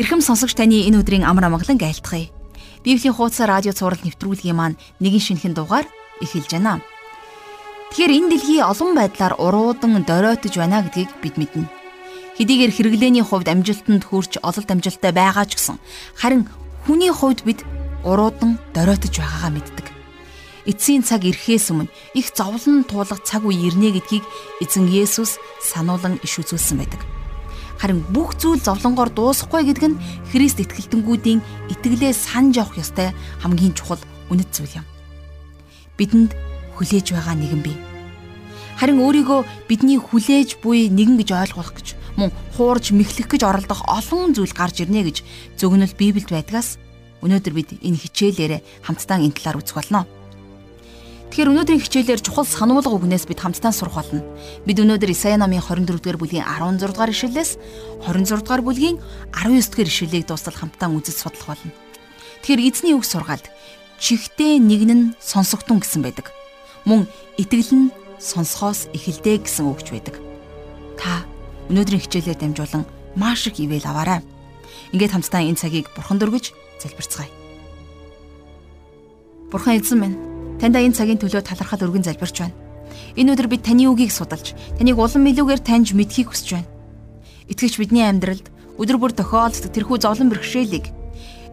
Ирхэм сонсогч таны энэ өдрийн амар амгалан айлтгая. Библийн хуудас радио цаураар нэвтрүүлгийн маань нэгэн шинэхэн дугаар эхэлж байна. Тэгэхээр энэ дэлхий олон байдлаар уруудан доройтож байна гэдгийг бид мэднэ. Хэдийгээр хэрэглээний хувьд амжилтанд хүрч ололт амжилттай байгаа ч гэсэн харин хүний хувьд бид уруудан доройтож байгаагаа мэддэг. Эцсийн цаг ирэхээс өмнө их зовлон туулах цаг үе ирнэ гэдгийг эзэн Есүс сануулan иш үзүүлсэн байдаг. Харин бүх зүйл зовлонгоор дуусахгүй гэдэг нь Христ итгэлтэнгүүдийн итгэлээ санаж явах ёстой хамгийн чухал үнэт зүйл юм. Бидэнд хүлээж байгаа нэгэн бий. Харин өөрийгөө бидний хүлээж буй нэгэн гэж ойлгох гэж мөн хуурж мэхлэх гэж оролдох олон зүйл гарч ирнэ гэж зөвгнөл Библиэд байдгаас өнөөдөр бид энэ хичээлээр хамтдаа энэ талаар үзэх болно. Тэгэхээр өнөөдрийн хичээлээр чухал сануулга үгнээс бид хамтдаа сурах болно. Бид өнөөдөр Исая намын 24-р бүлгийн 16 дугаар ишлэлээс 26 дугаар бүлгийн 19 дугаар ишлэлийг дуустал хамтдаа үзэж судлах болно. Тэгэхээр эзний үг сургаалд чихтэй нэгэн нь сонсогдсон гэсэн байдаг. Мөн итгэл нь сонсохоос эхэлдэ гэсэн үгч байдаг. Та өнөөдрийн хичээлээр дамжуулан маш их ивэл аваарай. Ингээд хамтдаа энэ цагийг бурхан дөргөж залбирцгаая. Бурхан эзэн минь Таньда энэ цагийн төлөө талархал өргөн залбирч байна. Энэ өдөр бид таны үгийг судалж, таныг улам илүүгээр таньж мэдхийг хүсэж байна. Итгэж бидний амьдралд өдөр бүр тохиолддог тэрхүү зовлон бэрхшээлийг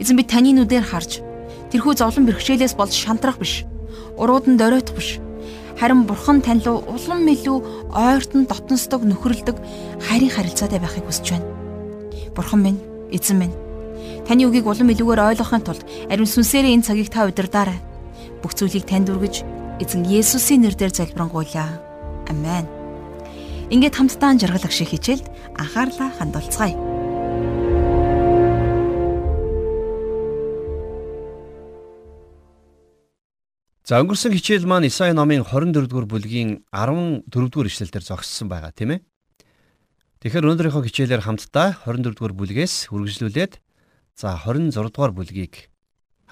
эзэн бид таны нүдээр харж, тэрхүү зовлон бэрхшээлээс болж шантрах биш. Уруудан доройтох биш. Харин бурхан тань руу улам илүү ойртон дотносдог нөхөрлөдөг хайрын харилцаатай байхыг хүсэж байна. Бурхан минь, эзэн минь Таны үгийг улам илүүгээр ойлгохын тулд ариун сүнсээрээ энэ цагийг та удирдаарай бүх зүйлийг танд өргөж эзэн Есүсийн нэрээр залбирanгуйлаа. Амен. Ингээд хамтдаа жаргалах шиг хичээлд анхаарлаа хандуулцгаая. За өнгөрсөн хичээл маань Исаи номын 24-р бүлгийн 14-р ишлэлээр зогссон байгаа тийм ээ. Тэгэхээр өнөөдрийнхөө хичээлээр хамтдаа 24-р бүлгээс үргэлжлүүлээд за 26-р бүлгийг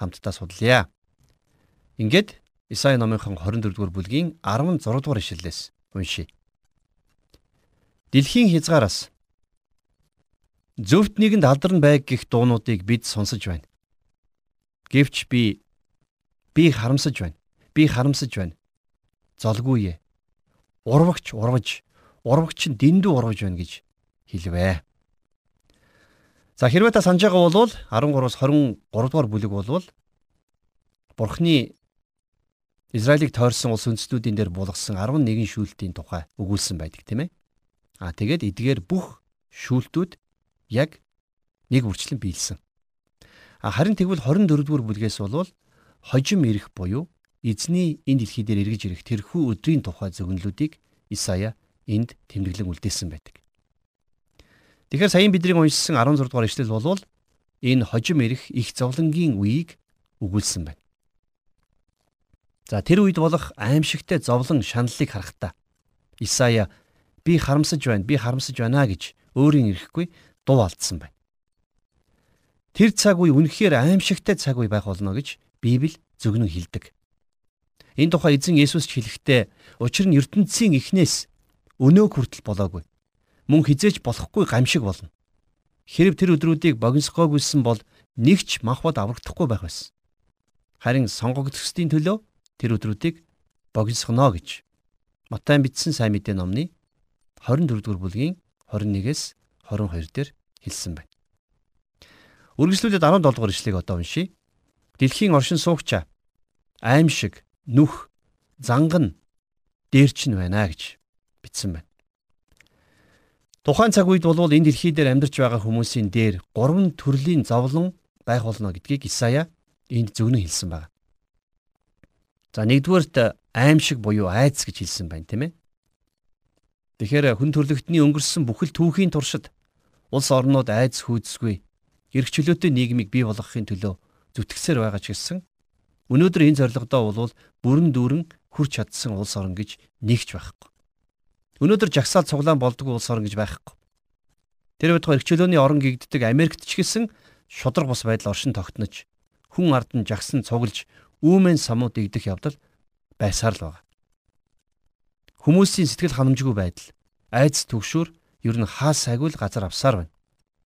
хамтдаа судлая. Ингээд Исаи номынхон 24-р бүлгийн 16-р ишлэлээс уншийе. Дэлхийн хязгаараас зөвхт нэгэнд алдарн байг гих дуунуудыг бид сонсож байна. Гэвч би би харамсаж байна. Би харамсаж байна. Золгүй ээ. Урвагч урваж, урвагч нь дэндүү урваж байна гэж хэлвэ. За хэрвээ та санаж байгаа бол 13-аас 23 дугаар бүлэг болвол Бурхны Израилийг тойрсон улс үндэстнүүдийн дээр булгасан 11 шүүлтийн тухай өгүүлсэн байдаг тийм ээ. Аа тэгээд эдгээр бүх шүүлтүүд яг нэг үрчлэн биелсэн. А харин тэгвэл 24-р бүлгээс бол хожим ирэх буюу эзний энэ дэлхий дээр эргэж ирэх тэрхүү өдрийн тухай зөвнөлүүдийг Исая энд тэмдэглэн үлдээсэн байдаг. Тэгэхээр саяхан бидний уншсан 16 дугаар ишлэл бол энэ хожим ирэх их зовлонгийн үеийг өгүүлсэн байна. За тэр үед болох аимшигтай зовлон шаналлыг харахтаа Исая би харамсаж байна, би харамсаж байна гэж өөрийн ирэхгүй дуу алдсан байна. Тэр цаг үе үнэхээр аимшигтай цаг үе байх болно гэж Библи зөвгнөн хэлдэг. Энэ тухай эзэн Есүс ч хэлэхдээ учир нь ертөнцийн эхнээс өнөө хүртэл болоогүй. Мөн хизээч болохгүй гамшиг болно. Хэрв тэр өдрүүдийг богиносгоогүйсэн бол нэгч махбод аврагдахгүй байх байсан. Харин сонгогдсдын төлөө тэр өдрүүдийг богиносгоно гэж Матай бичсэн сайн мэдээ номны 24-р бүлгийн 21-ээс 22 дээр хэлсэн байна. Үргэлжлүүлээд 17 дугаар ишлэгийг одоо уншийе. Дэлхийн оршин суугчаа аимшиг, нүх, занган дээрч нь байна гэж бичсэн байна. Тухайн цаг үед бол энэ дэлхий дээр амьдарч байгаа хүмүүсийн дээр гурван төрлийн зовлон байх болно гэдгийг Исая энд зөвнө хэлсэн байна. За нэгдүгээрт аимшиг буюу айдас гэж хэлсэн байна тийм ээ. Тэгэхээр хүн төрлөختний өнгөрсөн бүхэл түүхийн туршид улс орнууд айдас хүйдэсгүй эрх чөлөөтэй нийгмийг бий болгохын төлөө зүтгэсээр байгаа ч гэсэн өнөөдөр энэ зорилгодоо бол бүрэн дүүрэн хүрч чадсан улс орн гэж нэгч байхгүй. Өнөөдөр жагсаал цуглаан болдгоо улс орн гэж байхгүй. Тэр үед эрх чөлөөний орон гэгддэг Америкт ч гэсэн шудраг бус байдал оршин тогтнож хүн ард нь жагсан цуглж үүмэн самууд игдэх явдал байсаар л байна. Хүмүүсийн сэтгэл ханамжгүй байдал, айдас түгшүүр ер нь хаа сайгүй л газар авсаар байна.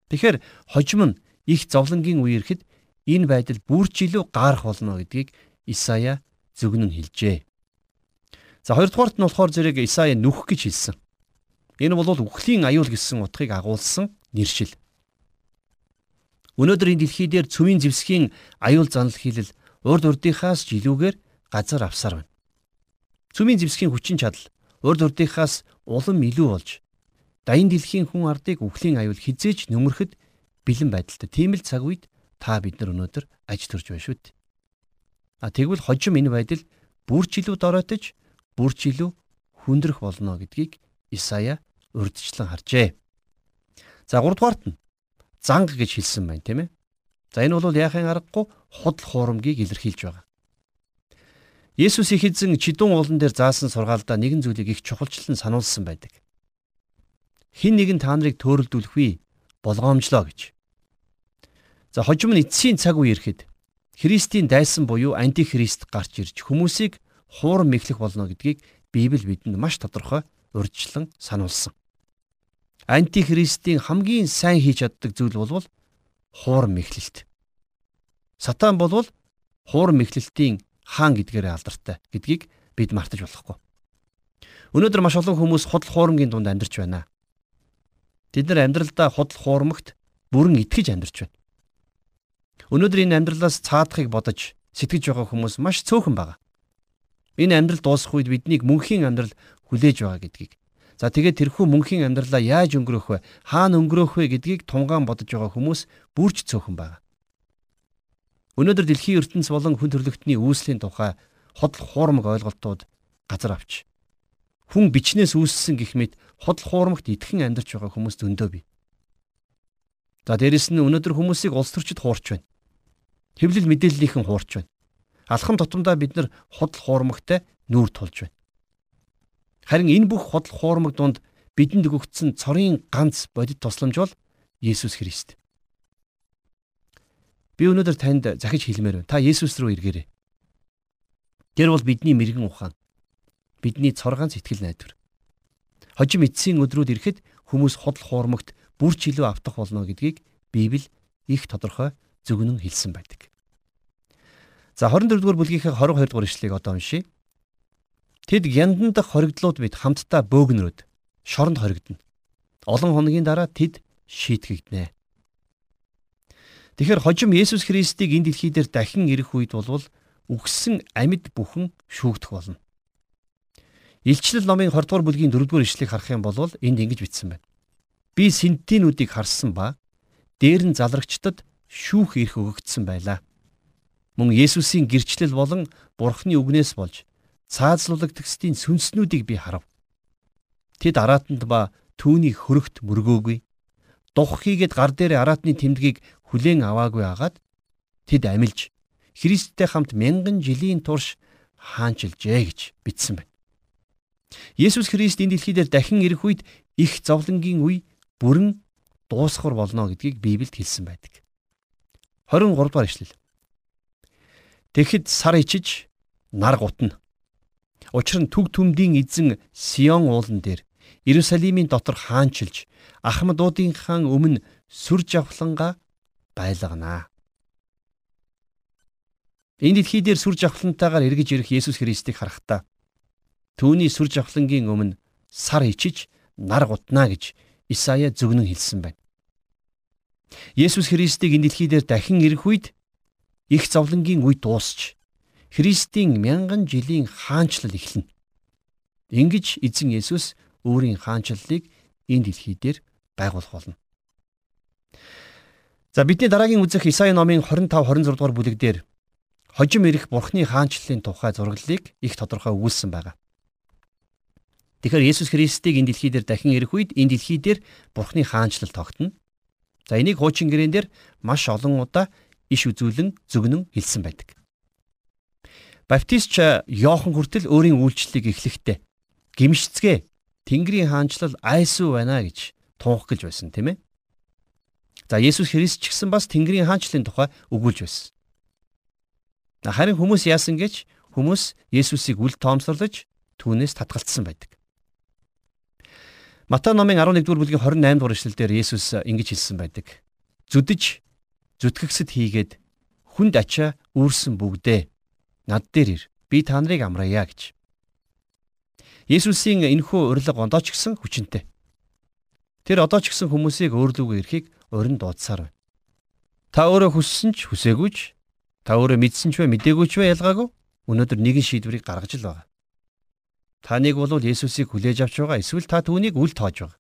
Тэгэхээр хожим нь их зовлонгийн үе ирэхэд энэ байдал бүрч илүү гаарах болно гэдгийг Исая зөвгнөн хэлжээ. За хоёрдугаарт нь болохоор зэрэг Исая нүх гэж хэлсэн. Энэ бол үхлийн аюул гэсэн утгыг агуулсан нэршил. Өнөөдөр энэ дэлхий дээр цүмийн зэвсгийн аюул занал хийлэл урд урдынхаас ч илүүгээр газар авсаар байна. Цүмийн зэвсгийн хүчин чадал урд урдынхаас улам илүү болж дайын дэлхийн хүн ардыг үхлийн аюул хизээж нөмөрөхөд бэлэн байдалтай. Тийм л цаг үед та бид нар өнөөдөр аж төрж байна шүү дээ. А тэгвэл хожим энэ байдал бүрч илүү дороотож, бүрч илүү хүндрэх болно гэдгийг Исая урдчлан харжээ. За 3 дугаарт нь занг гэж хэлсэн байна тийм ээ. За энэ бол яахын аргагүй худал хуурамгийг илэрхийлж байгаа. Есүс их эзэн чидүүн уулан дээр заасан сургаалдаа нэгэн зүйлийг их чухалчлан сануулсан байдаг. Хин нэгэн та нарыг төөрөлдүүлэх вэ? Болгоомжлоо гэж. За хожим нь эцсийн цаг үе ирэхэд Христийн дайсан буюу антихрист гарч ирж хүмүүсийг хуурам мэхлэх болно гэдгийг Библи бидэнд маш тодорхой урьдчилан сануулсан. Антихристийн хамгийн сайн хийж чаддаг зүйл бол хуурам мэхлэлт. Сатан бол хуурам мэхлэлтийн хаан гэдгээрээ алдартай гэдгийг бид мартаж болохгүй. Өнөөдөр маш олон хүмүүс худал хуурамгийн дунд амьдарч байна. Тэд нар амьдралдаа худал хуурамгт бүрэн итгэж амьдарч байна. Өнөөдөр энэ амьдралаас цаадахыг бодож сэтгэж байгаа хүмүүс маш цөөхөн байгаа. Энэ амьдрал дуусах үед биднийг мөнхийн амьдрал хүлээж байгаа гэдгийг. За тэгээд тэрхүү мөнхийн амьдралаа яаж өнгөрөх вэ? Хаана өнгөрөх вэ гэдгийг тунгаан бодож байгаа хүмүүс бүрч цөөхөн байгаа. Өнөөдөр дэлхийн ертөнц болон хүн төрлөختний үүслийн тухай ходол хуурмаг ойлголтууд газар авч хүн бичнээс үүссэн гэх мэт ходол хуурмагт итгэн амьдарч байгаа хүмүүс зөндөө бий. За дээрэс нь өнөөдөр хүмүүсийг улс төрчид хуурч байна хэвлэл мэдээллийнхэн хуурч байна. Алхам тутамдаа бид нар худал хуурмагтай нүүр тулж байна. Харин энэ бүх худал хуурмаг донд бидэнд өгөгдсөн цорын ганц бодит тусламж бол Есүс Христ. Би өнөөдөр танд захиж хэлмээр байна. Та Есүс рүү эргээрэй. Тэр бол бидний мэрэгэн ухаан. Бидний цор ганц итгэл найдвар. Хожим эцсийн өдрүүд ирэхэд хүмүүс худал хуурмагт бүрч илүү автах болно гэдгийг Библи их тодорхой зөвгнөн хэлсэн байдаг. За 24 дугаар бүлгийнхээ 22 дугаар ишлэгийг одоо уншийе. Тэд яндан дах хоригдлууд бид хамтдаа бөөгнөрөөд шоронд хоригдно. Олон хоногийн дараа тэд шийтгэгднэ. Тэгэхээр хожим Есүс Христийг энэ дэлхий дээр дахин ирэх үед болвол үгсэн амьд бүхэн шүүгдэх болно. Илчлэл номын 20 дугаар бүлгийн 4 дугаар ишлэгийг харах юм бол энд ингэж бичсэн байна. Би синтинүүдийг харсан ба дээр нь залрагчдад шүүх эрх өгөгдсөн байлаа. Мөн Есүсийн гэрчлэл болон Бурхны үгнээс болж цаазлуулагдсдийн сүнснүүдийг би харав. Тэд араатанд ба түүний хөрөгт мөргөөгүй. Дух хийгээд гар дээр араатны тэмдгийг хүлээн аваагүй агаад тэд амилж Христтэй хамт мянган жилийн турш хаанчилжээ гэж бичсэн байна. Есүс Христ энэ дэлхий дээр дахин ирэх үед их зовлонгийн үе бүрэн дуусгар болно гэдгийг Библиэд хэлсэн байдаг. 23 дугаар ишлэл. Тэгэхэд сар ичиж нар гутна. Учир нь төг төмдийн эзэн Сион уулан дээр Иерусалимийн дотор хаанчилж Ахмадуудынхаа өмнө сүр жавхланга байлгана. Энэ дэлхий дээр сүр жавхлантайгаар эргэж ирэх Есүс Христийг харахтаа түүний сүр жавхлангийн өмнө сар ичиж нар гутна гэж Исая зөвгнөн хэлсэн байна. Есүс Христийг энэ дэлхий дээр дахин ирэх үед их зовлонгийн үе дуусч Христийн мянган жилийн хаанчлал эхэлнэ. Ингиж эзэн Есүс өөрийн хаанчлалыг энэ дэлхий дээр байгуулах болно. За бидний дараагийн үзэх Исаи номын 25 26 дугаар бүлэг дээр хожим ирэх Бурхны хаанчлалын тухай зураглалыг их тодорхой өгүүлсэн байна. Тэгэхээр Есүс Христийг энэ дэлхий дээр дахин ирэх үед энэ дэлхий дээр Бурхны хаанчлал тогтно. За энийг хуучин гэрээн дээр маш олон удаа иш үзүүлэн зөгнөн хэлсэн байдаг. Баптистч Йохан хүртэл өөрийн үйлчлэлийг эхлэхдээ гимшцгээ Тэнгэрийн хаанчлал айсуу байна гэж тунх гэж байсан тийм ээ. За Есүс Христ ч гэсэн бас Тэнгэрийн хаанчлалын тухай өгүүлж байсан. Харин хүмүүс яасан гэж хүмүүс Есүсийг үл тоомсорлож түүнээс татгалцсан байдаг. Матай номын 11 дугаар бүлгийн 28 дугаар эшлэлдэр Есүс ингэж хэлсэн байдаг. Зүдэж зүтгэгсэд хийгээд хүнд ачаа үүрсэн бүгдээ над дээр ир. Би та нарыг амраая гэж. Есүсийн энэхүү урилга ондоо ч гэсэн хүчинтэй. Тэр одоо ч гэсэн хүмүүсийг өөрлөгөө ирэхийг урин дуудсаар байна. Та өөрөө хүссэн ч хүсээгүй ч та өөрөө мэдсэн ч вэ мдээгүй ч вэ ялгаагүй өнөөдөр нэгэн шийдвэрийг гаргаж л байгаа. Та нэг бол Есүсийг хүлээж авч байгаа эсвэл та түүнийг үл тоож байгаа.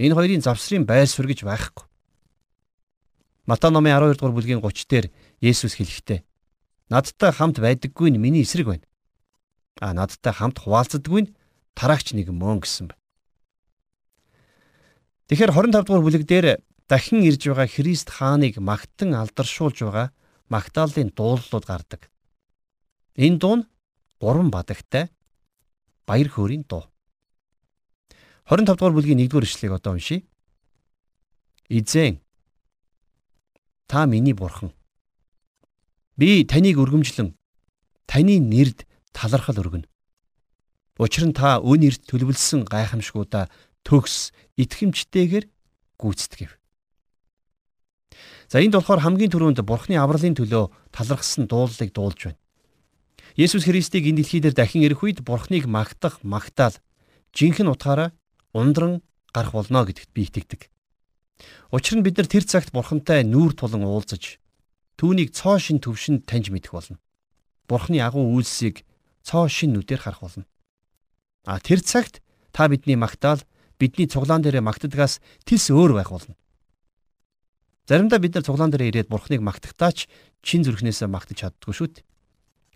Энэ хоёрын завсрын байр суурь гэж байхгүй. Матай номын 12 дугаар бүлгийн 30 дээр Есүс хэлэхдээ надтай хамт байдаггүй нь миний эсрэг байна. А надтай хамт хуваалцдаггүй нь тараагч нэг мөн гэсэн байна. Тэгэхээр 25 дугаар бүлэг дээр дахин ирж байгаа Христ хааныг магтан алдаршуулж байгаа Магдалины дуулууд гардаг. Энэ дуу нь гурван бадагтай баяр хөөрийн дуу. 25 дугаар бүлгийн 1-р ишлэгийг одоо уншийе. Изэн та миний бурхан. Би таныг өргөмжлөн таны нэрд талархал өргөнө. Учир нь та өн эрт төлөвлөсөн гайхамшгуудаа төгс итгэмжтэйгээр гүйцэтгэв. За энд болохоор хамгийн түрүүнд Бурхны авралын төлөө талархсан дуулалыг дуулж байна. Есүс Христийг энэ дэлхий дээр дахин ирэх үед Бурхныг магтах, магтаал жинхэнэ утгаараа ундран гарах болно гэдэгт би итгэдэг. Учир нь бид нар тэр цагт Бурхантай нүүр тулан уулзаж түүнийг цоо шин төвшөнд таньж мэдэх болно. Бурхны агуу үйлсийг цоо шин нүдээр харах болно. А тэр цагт та бидний магтаал бидний цуглаан дээрээ магтдагаас тис өөр байх болно. Заримдаа бид нар цуглаан дээрээ ирээд Бурхныг магтахтаач чин зүрхнээсээ магтаж чаддгүй шүү дээ.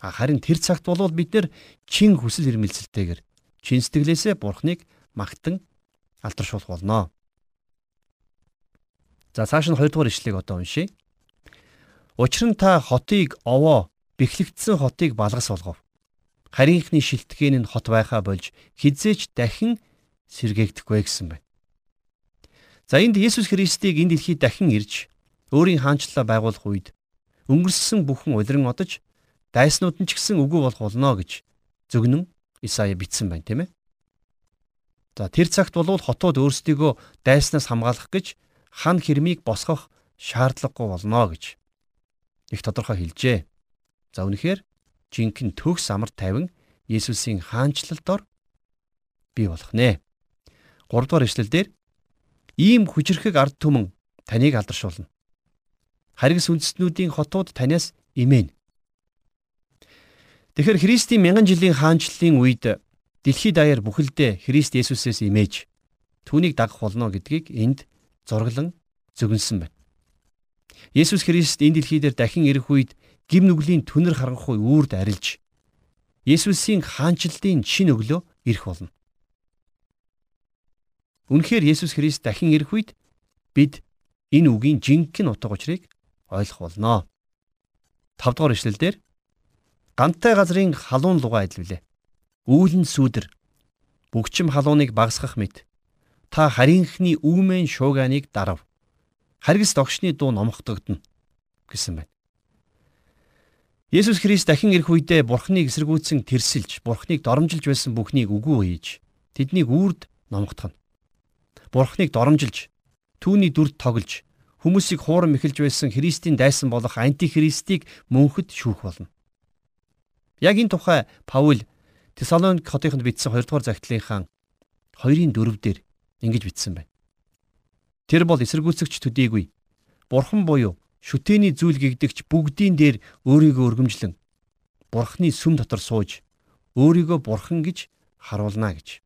Харин тэр цагт болвол бид нэр чин хүсэл эрмэлзэлтэйгээр чин сэтгэлээсээ Бурхныг магтан алдаршуулах болно. За цааш нь 2 дугаар ишлэгийг одоо уншийе. Учир нь та хотыг овоо бэхлэгдсэн хотыг балгас болгов. Харийнхны шилтгэн нь хот байхаа болж хизээч дахин сэргээгдэхгүй гэсэн байна. За энд Есүс Христийг энэ дэлхийд дахин ирж өөрийн хаанчлалаа байгуулах үед өнгөрсөн бүхэн улиран одож дайснууд нь ч гэсэн үгүй болох болно гэж зөвгнөн Исая бичсэн байна тийм ээ. За тэр цагт бол хотууд өөрсдийгөө дайснаас хамгаалах гэж хан хэрмийг босгох шаардлагагүй болно гэж их тодорхой хэлжээ. За үнэхээр жинхэнэ төгс амар тайван Есүсийн хаанчлал дор бий болох нэ. 3 дугаар ишлэлдэр ийм хүчрхэг ард түмэн таныг алдаршуулна. Харгас үндэстнүүдийн хотууд танаас имэн. Тэгэхээр Христийн мянган жилийн хаанчлалын үед дэлхийд даяар бүхэлдээ Христ Есүсээс имэж түүнийг дагах болно гэдгийг энд зураглан зөвгөнсөн байна. Есүс Христ энэ дэлхий дээр дахин ирэх үед гим нүглийн түнэр харанхуй үрд арилж Есүсийн хаанчлалын шин өглөө ирэх болно. Үнэхээр Есүс Христ дахин ирэх үед бид энэ үгийн жинхэнэ утга учирыг ойлгох болно. 5 дугаар эшлэлдэр Гантай газрын халуун луга адилвлээ. Үүлэн сүудэр бүгчим халууныг багсгах мэт та харийнхны үүмэн шууганыг дарав. Харгас догшны дуу номхотогдно гэсэн байна. Есүс Христ дахин ирэх үедээ Бурхныг эсэргүүцэн тэрсэлж, Бурхныг доромжилж байсан бүхнийг үгүй хийж, тэднийг үрд номготгоно. Бурхныг доромжилж, түүний дүрд тоглож, хүмүүсийг хуурам эхэлж байсан Христийн дайсан болох антихристийг мөнхөд шүүх болно. Яг энэ тухай Паул Тесалоник хотынд бичсэн 2 дугаар загтлынхаа 2-ын 4 дээр ингэж бичсэн байна. Тэр бол эсэргүүцэгч төдийгүй бурхан буюу шүтээний зүйл гэгдэгч бүгдийн дээр өөрийгөө өргөмжлөн бурхны сүм дотор сууж өөрийгөө бурхан гэж харуулна гэж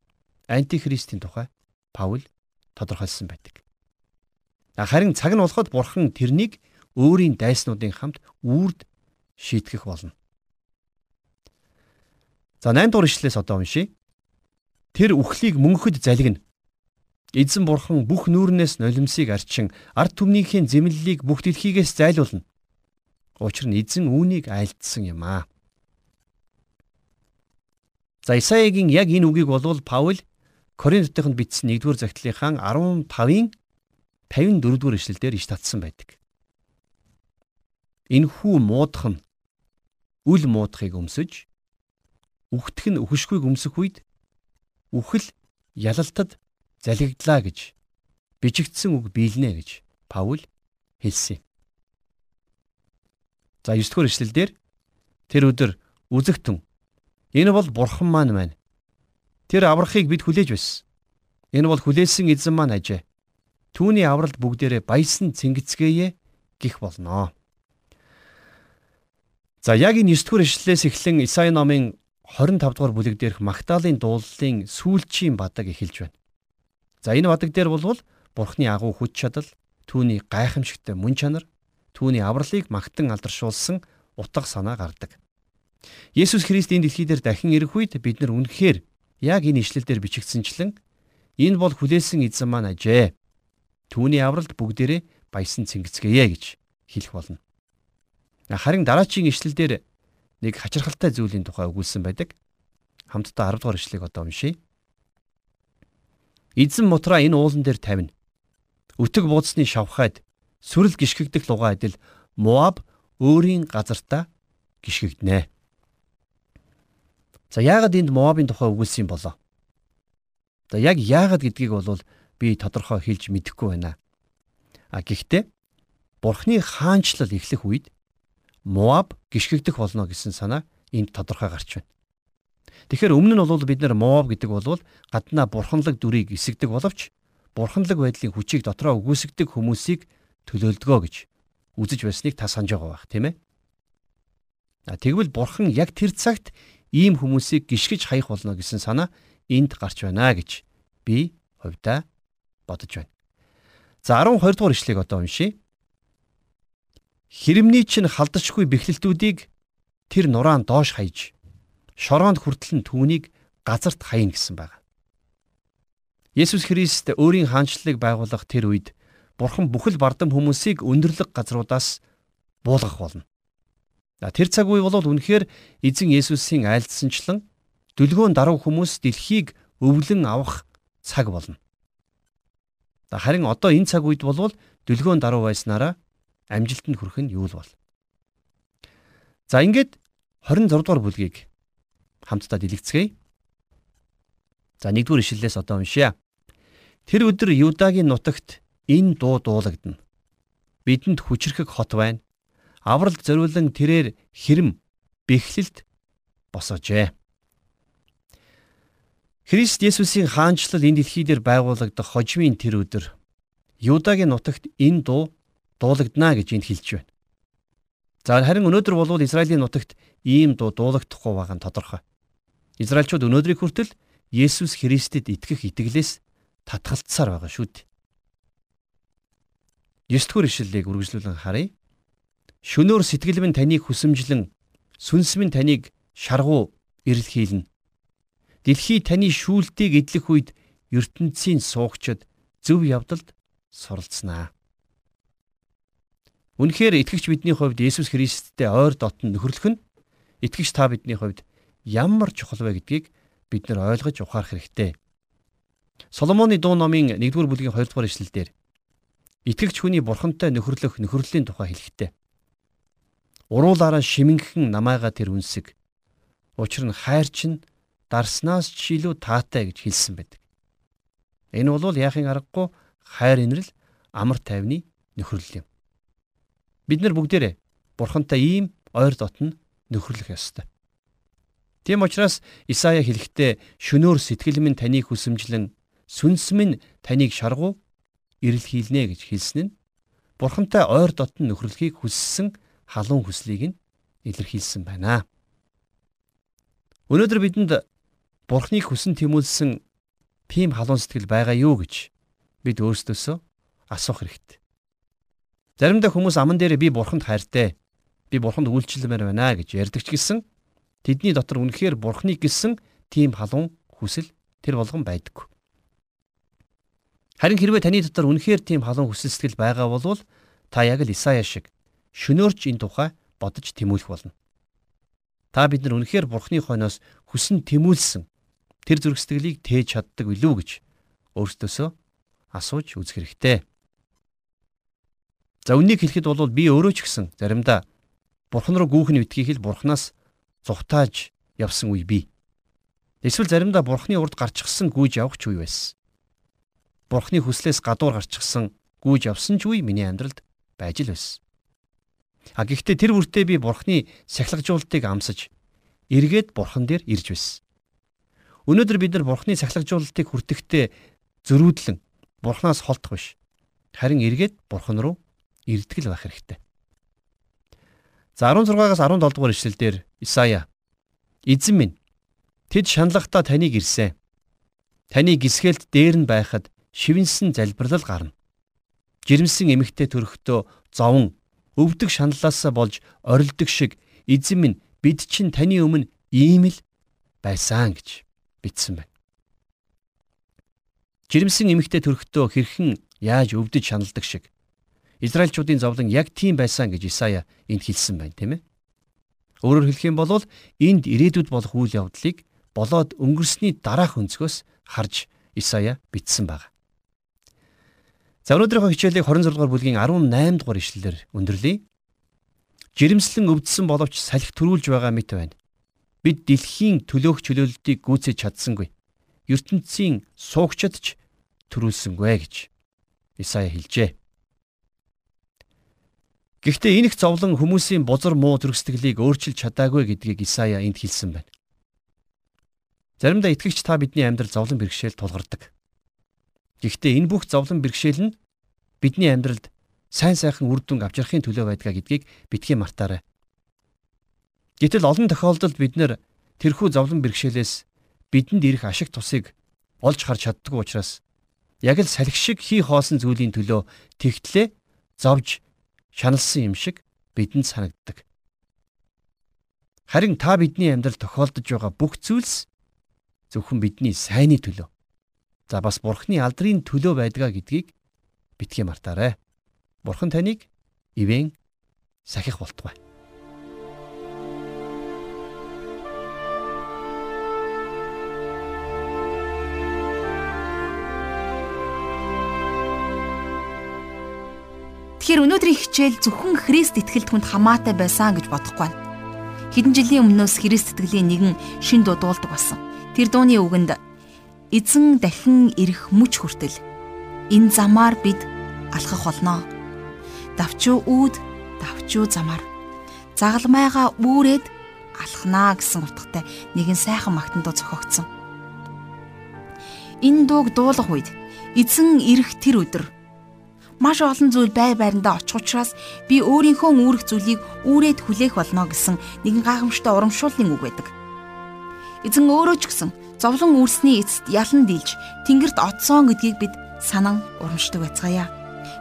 антихристийн тухай Паул тодорхойлсон байдаг. Харин цаг нь болоход бурхан тэрнийг өөрийн дайснуудын хамт үрд шийтгэх болно. За 8 дугаар ишлээс одоо уншийе. Тэр үхлийг мөнхөд залгина. Эзэн бурхан бүх нүүрнээс нулимсыг арчин ард түмнийхээ зэмлэлийг бүх дэлхийгээс зайлуулна. Учир нь эзэн үүнийг айлдсан юм аа. За Исаягийн яг энэ үгийг болвол Паул Коринтотынд бичсэн 1-р загтлынхаа 15-ын 54-р ишлэлдэр иш татсан байдаг. Энэхүү муудах нь үл муудахыг өмсөж үхтэх нь үхшгүй өмсөх үед үхэл ялалтад залгигдлаа гэж бичигдсэн үг биелнэ гэж Паул хэлсэн. За 9 дугаар ишлэлдэр тэр өдөр үзэгтэн энэ бол бурхан маань байна. Тэр аврахыг бид хүлээж байсан. Энэ бол хүлээсэн эзэн маань ажээ. Түүний авралд бүгдээрээ баясан цэнгэцгээе гих болноо. За яг энэ 9 дугаар ишлэлээс эхлэн Исаи номын 25 дугаар бүлэг дээрх Магдалины дуулалын сүүлчийн бадаг эхэлж байна. За энэ бадаг дээр болвол Бурхны агуу хүч чадал, түүний гайхамшигтай мөн чанар, түүний авралыг магтан алдаршуулсан утга санаа гардаг. Есүс Христ энэ дэлхий дээр дахин ирэх үед бид нар үнэхээр яг энэ ишлэл дээр бичигдсэнчлэн энэ бол хүлээсэн эзэн маань ажээ. Түүний авралд бүгдээрээ баясан цэнгэцгээе гэж хэлэх болно. Харин дараачийн ишлэл дээр нэг хачирхалтай зүйлийн тухай өгүүлсэн байдаг. Хамтдаа 10 дугаар ишлэгийг одоо уншийе. Эзэн мутраа энэ уулан дээр тавина. Өтөг буудсны шавхаад сүрэл гიშгэгдэх лугаа адил Моаб өөрийн газартаа гიშгэгдэнэ. За яагаад энд Моабын тухай өгүүлсэн юм болоо? За яг яагаад гэдгийг бол би тодорхой хэлж мэдэхгүй байна. А гэхдээ Бурхны хаанчлал эхлэх үед Моаб гიშгэгдэх болно гэсэн санаа энд тодорхой гарч байна. Тэгэхээр өмнө нь бол бид нар Моаб гэдэг бол гаднаа бурханлаг дүрийг эсэгдэг боловч бурханлаг байдлын хүчийг дотроо үгүйсгдэг хүмүүсийг төлөөлдгөө гэж үзэж байсныг та санаж байгаа бах тийм ээ. А тэгвэл бурхан яг тэр цагт ийм хүмүүсийг гიშгэж хаях болно гэсэн санаа энд гарч байна гэж би хувьдаа бодож байна. За 12 дугаар ишлэгийг одоо уншийе. Хэрэмний чинь халдашгүй бэхлэлтүүдийг тэр нураан доош хаяж шороонд хүртэл нь түүнийг газарт хаяна гэсэн байна. Есүс Христ өөрийн хаанчлалыг байгуулах тэр үед Бурхан бүхэл бардам хүмүүсийг өндөрлөг газруудаас буулгах болно. Тэр цаг үе бол үнэхээр эзэн Есүсийн айлдсанчлан дүлгөөн даруй хүмүүс дэлхийг өвлөн авах цаг болно. Харин одоо энэ цаг үед бол дүлгөөн даруй байснараа амжилтанд хүрэх нь юу л бол. За ингээд 26 дугаар бүлгийг хамтдаа дэлгэцгээе. За 1-р ишлэлээс одоо уншъя. Тэр өдөр Юдагийн нутагт энэ дуу дуулагдана. Бидэнд хүчрхэг хот байна авралд зориулан тэрээр хэрэм бэхлэлд босоожээ. Христ Есүсийн хаанчлал энэ дэлхий дээр байгуулагдах хожимын тэр өдөр Юдагийн нутагт энэ дуу дуулагдана гэж энд хэлж байна. За харин өнөөдөр болвол Израилийн нутагт ийм дуу дуулагдахгүй байгаа нь тодорхой. Израильчууд өнөөдрийг хүртэл Есүс Христэд итгэх итгэлээс татгалцсаар байгаа шүү дээ. 9 дугаар ишлэлийг үргэлжлүүлэн харъя. Шөнөөр сэтгэл минь таныг хүсэмжлэн сүнс минь таныг шаргуу ирэлхийлнэ. Дэлхий таны шүүлтийг эдлэх үед ертөнцийн суугчид зөв явдалд суралцнаа. Үнэхээр итгэгч бидний хувьд Есүс Христтэй ойр дотн нөхөрлөх нь итгэгч та бидний хувьд ямар чухал вэ гэдгийг бид нар ойлгож ухаарах хэрэгтэй. Соломоны дуу номын 1-р бүлгийн 2-р эшлэлдэр итгэгч хүний бурхантай нөхөрлөх нөхөрлөлийн тухай хэлэхдээ Уруулаараа шимэнхэн намайга тэр үнсэг. Учир нь хайр чинь дарснаас ч илүү таатай гэж хэлсэн байдаг. Энэ бол яахын аргагүй хайр инрэл амар тайвны нөхөрлөл юм. Бид нар бүгдээрээ бурхантай ийм ойр дотн нөхөрлөх ёстой. Тийм учраас Исая хэлэхдээ шөнөөр сэтгэл минь таныг хүсэмжлэн сүнс минь таныг шаргуу ирэл хийлнэ гэж хэлсэн нь бурхантай ойр дотн нөхөрлөхийг хүссэн халуун хүслийг нь илэрхийлсэн байна. Өнөөдөр бидэнд Бурхныг хүсэн тэмүүлсэн тийм халуун сэтгэл байгаа юу гэж бид өөрсдөөсөө асуух хэрэгтэй. Заримдаа хүмүүс аман дээр би Бурханд хайртай, би Бурханд үйлчлэмээр байна гэж ярьдаг ч гэсэн тэдний дотор үнэхээр Бурхныг гисэн тийм халуун хүсэл тэр болгон байдаггүй. Харин хэрвээ таны дотор үнэхээр тийм халуун хүсэл сэтгэл байгаа бол та яг л Исая шиг шөнөөрч энэ тухай бодож тэмүүлэх болно. Та бид нар үнэхээр Бурхны хойноос хүсэн тэмүүлсэн тэр зүрх сэтгэлийг тээж чаддаг билүү гэж өөрсдөөсөө асууж үзэх хэрэгтэй. За үннийг хэлэхэд бол би өөрөө ч гэсэн заримдаа Бурхан руу гүүх нь битгийх л Бурханаас зугатааж явсан үе бий. Эсвэл заримдаа Бурханы урд гарчихсан гүйж явах ч үе байсан. Бурханы хүслээс гадуур гарчихсан гүйж явсан ч үе миний амьдралд байж л байсан. А гэхдээ тэр бүртээ би бурхны сахилгажуулалтыг амсаж эргээд бурхан дээр ирж байсан. Өнөөдөр бид нар бурхны сахилгажуулалтыг хүртэхдээ зөрүүдлэн бурхнаас холдох биш. Харин эргээд бурхан руу ирдгэл байх хэрэгтэй. За 16-аас 17 дугаар ишлэлдэр Исая Эзэн минь тэд шаналхдаа таныг ирсэн. Таны гисгэлт дээр нь байхад шивэнсэн залбирлал гарна. Жирэмсэн эмэгтэй төрөхдөө зовон өвдөг шаналлаасаа болж орилдог шиг эзэн минь бид чинь таны өмнө ийм л байсан гэж бичсэн байна. Жирэмсэн эмэгтэй төрөхдөө хэрхэн яаж өвдөж шаналдаг шиг Израильчуудын зовлон яг тийм байсан гэж Исая энд хэлсэн байна, тийм ээ. Өөрөөр хэлэх юм бол энд ирээдүйд болох үйл явдлыг болоод өнгөрсний дараах өнцгөөс харж Исая бичсэн байна. За өнөөдрийнхөө хичээлийг 26 дугаар бүлгийн 18 дугаар ишлэлээр өндөрлөе. Жирэмслэн өвдсөн боловч салхи төрүүлж байгаа мэт байна. Бид дэлхийн төлөөх чөлөөлөлтийг гүйцэж чадсангүй. ертөнцийн суугчид ч төрүүлсэнгүй гэж Исая хэлжээ. Гэхдээ энэ их зовлон хүмүүсийн бузар муу төрөсдөглийг өөрчилж чадаагүй гэдгийг Исая энд хэлсэн байна. Заримдаа итгэгч та бидний амьдрал зовлон бэрхшээл тулгардаг. Гэхдээ энэ бүх зовлон бэрхшээл нь бидний амьдралд сайн сайхан үр дүн авчрахын төлөө байдгаа гэдгийг битгий мартаарай. Гэтэл олон тохиолдолд бид нэр тэрхүү зовлон бэрхшээлээс бидэнд ирэх ашиг тусыг олж харж чаддгүй учраас яг л салхи шиг хий хоосон зүйлийн төлөө тэгтлээ зовж шаналсан юм шиг бидэнд санагддаг. Харин та бидний амьдрал тохиолдож байгаа бүх зүйлс зөвхөн бидний сайнны төлөө За бас бурхны алдрын төлөө байдгаа гэдгийг битгий мартаарай. Бурхан таныг ивэн сахих болтугай. Тэгэхээр өнөөдрийн хичээл зөвхөн Христ итгэлд хүнд хамаатай байсан гэж бодохгүй байна. Хэдэн жилийн өмнөөс Христ итгэлийн нэгэн шин дуудуулдаг болсон. Тэр дууны үгэнд эзэн дахин ирэх мүч хүртэл энэ замаар бид алхах болно. Давчуу үүд давчуу замаар загалмайгаа үүрээд алхнаа гэсэн утгатай нэгэн сайхан магтандуу зохиогдсон. Энэ дууг дуулах үед эзэн ирэх тэр өдөр маш олон зүйл бай байрандаа очих учраас би өөрийнхөө үүрэх зүйлийг үүрээд хүлээх болно гэсэн нэгэн гайхамшигтай урамшууллын үг байдаг. Эзэн өөрөө ч гэсэн зовлон үүрсний эцэст ялан дийлж тэнгэрт оцсон гэдгийг бид санан урамшдаг байцгаая.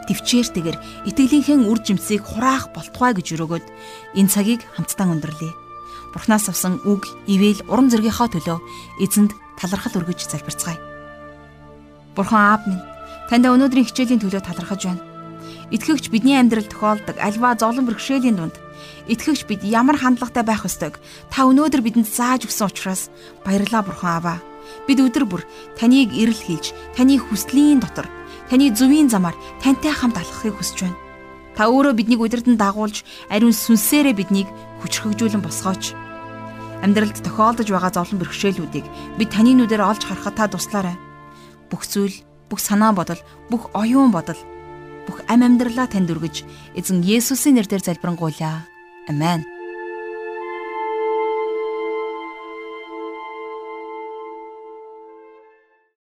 Төвчээртэйгэр итгэлийнхээ үр жимсийг хураах болтугай гэж өрөөгөөд энэ цагийг хамтдаа өндөрлөе. Бурхнаас авсан үг, ивэл урам зоригийнхоо төлөө эзэнд талархал өргөж залбирцгаая. Бурхан аав минь, танд өнөөдрийн хичээлийн төлөө талархаж байна. Итгэгч бидний амьдрал тохиолдог альва зовлон бэрхшээлийн дунд итгэгч бид ямар хандлагатай байх ёстойг та өнөөдөр бидэнд зааж өгсөн учраас баярлалаа бурхан аваа. Бид өдөр бүр таныг эрэл хийж, таны хүслийн дотор, таны зөвийн замаар тантай хамт алхахыг хүсэж байна. Та өөрөө биднийг удирдан дагуулж, ариун сүнсээрээ биднийг хүчрхэгжүүлэн босгооч. Амьдралд тохиолдож байгаа зовлон бэрхшээлүүдийг бид таны нүдээр олж харахад та туслаарай. Бүх зүйл, бүх санаа бодол, бүх оюун бодол, бүх ам амьдралаа танд өргөж, эзэн Есүсийн нэрээр залбирanгуйлаа. Амен.